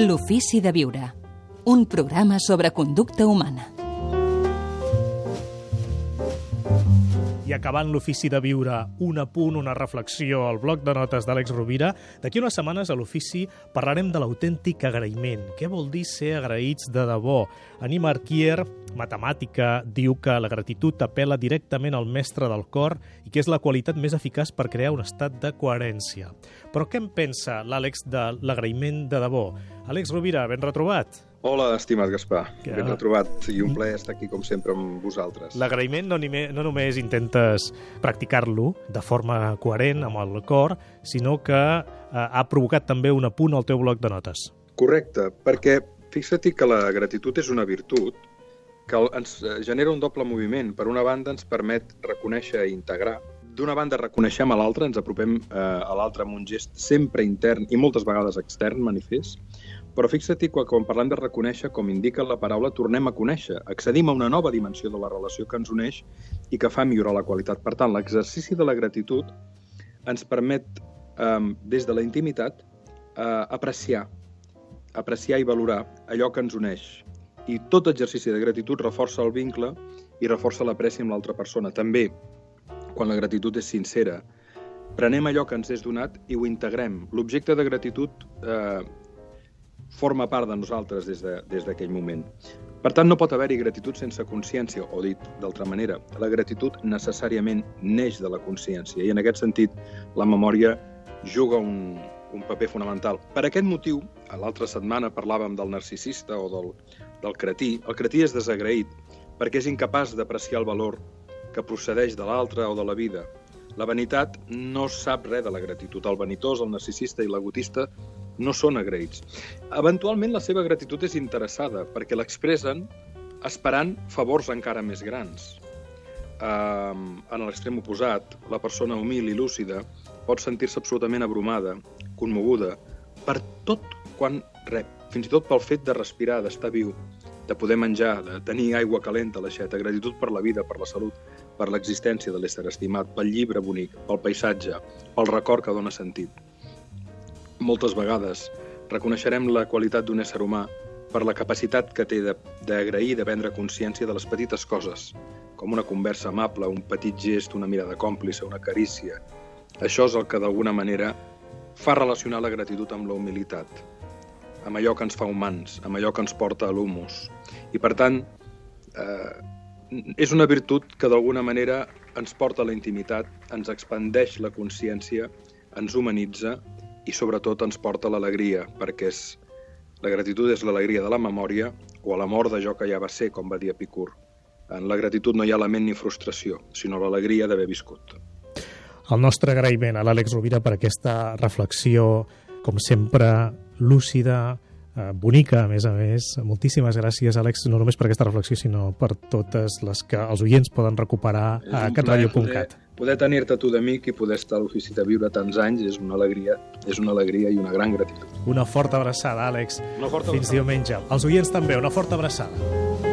L'ofici de viure. Un programa sobre conducta humana. I acabant l'ofici de viure, un apunt, una reflexió al bloc de notes d'Àlex Rovira, d'aquí unes setmanes a l'ofici parlarem de l'autèntic agraïment. Què vol dir ser agraïts de debò? Anima Arquier, matemàtica, diu que la gratitud apela directament al mestre del cor i que és la qualitat més eficaç per crear un estat de coherència. Però què en pensa l'Àlex de l'agraïment de debò? Àlex Rovira, ben retrobat. Hola, estimat Gaspar. Que- Ben retrobat i un plaer estar aquí, com sempre, amb vosaltres. L'agraïment no, no només intentes practicar-lo de forma coherent amb el cor, sinó que eh, ha provocat també un apunt al teu bloc de notes. Correcte, perquè fixa't que la gratitud és una virtut que ens eh, genera un doble moviment. Per una banda, ens permet reconèixer i integrar. D'una banda, reconeixem a l'altre, ens apropem eh, a l'altre amb un gest sempre intern i moltes vegades extern, manifest. Però fixa't que quan parlem de reconèixer, com indica la paraula, tornem a conèixer. Accedim a una nova dimensió de la relació que ens uneix i que fa millorar la qualitat. Per tant, l'exercici de la gratitud ens permet, eh, des de la intimitat, eh, apreciar, apreciar i valorar allò que ens uneix. I tot exercici de gratitud reforça el vincle i reforça l'apreci amb l'altra persona. També, quan la gratitud és sincera, prenem allò que ens és donat i ho integrem. L'objecte de gratitud eh, forma part de nosaltres des de- des d'aquell de, moment. Per tant, no pot haver-hi gratitud sense consciència, o dit d'altra manera, la gratitud necessàriament neix de la consciència i en aquest sentit la memòria juga un, un paper fonamental. Per aquest motiu, a l'altra setmana parlàvem del narcisista o del, del cretí. El cretí és desagraït perquè és incapaç d'apreciar el valor que procedeix de l'altre o de la vida. La vanitat no sap res de la gratitud. El vanitós, el narcisista i l'egotista no són agraïts. Eventualment la seva gratitud és interessada perquè l'expressen esperant favors encara més grans. Um, en l'extrem oposat, la persona humil i lúcida pot sentir-se absolutament abrumada, conmoguda, per tot quan rep, fins i tot pel fet de respirar, d'estar viu, de poder menjar, de tenir aigua calenta a l'aixeta, gratitud per la vida, per la salut, per l'existència de l'ésser estimat, pel llibre bonic, pel paisatge, pel record que dona sentit. Moltes vegades reconeixerem la qualitat d'un ésser humà per la capacitat que té d'agrair i de prendre consciència de les petites coses, com una conversa amable, un petit gest, una mirada còmplice, una carícia. Això és el que d'alguna manera fa relacionar la gratitud amb la humilitat, amb allò que ens fa humans, amb allò que ens porta a l'humus. I per tant, eh, és una virtut que d'alguna manera ens porta a la intimitat, ens expandeix la consciència, ens humanitza i sobretot ens porta a l'alegria, perquè és, la gratitud és l'alegria de la memòria o l'amor d'allò que ja va ser, com va dir Epicur. En la gratitud no hi ha lament ni frustració, sinó l'alegria d'haver viscut. El nostre agraïment a l'Àlex Rovira per aquesta reflexió, com sempre, lúcida, eh, bonica, a més a més. Moltíssimes gràcies, Àlex, no només per aquesta reflexió, sinó per totes les que els oients poden recuperar a catradio.cat. Poder, tenir-te tu d'amic i poder estar a l'ofici de viure tants anys és una alegria, és una alegria i una gran gratitud. Una forta abraçada, Àlex. Una forta Fins diumenge. Els oients també, una forta abraçada.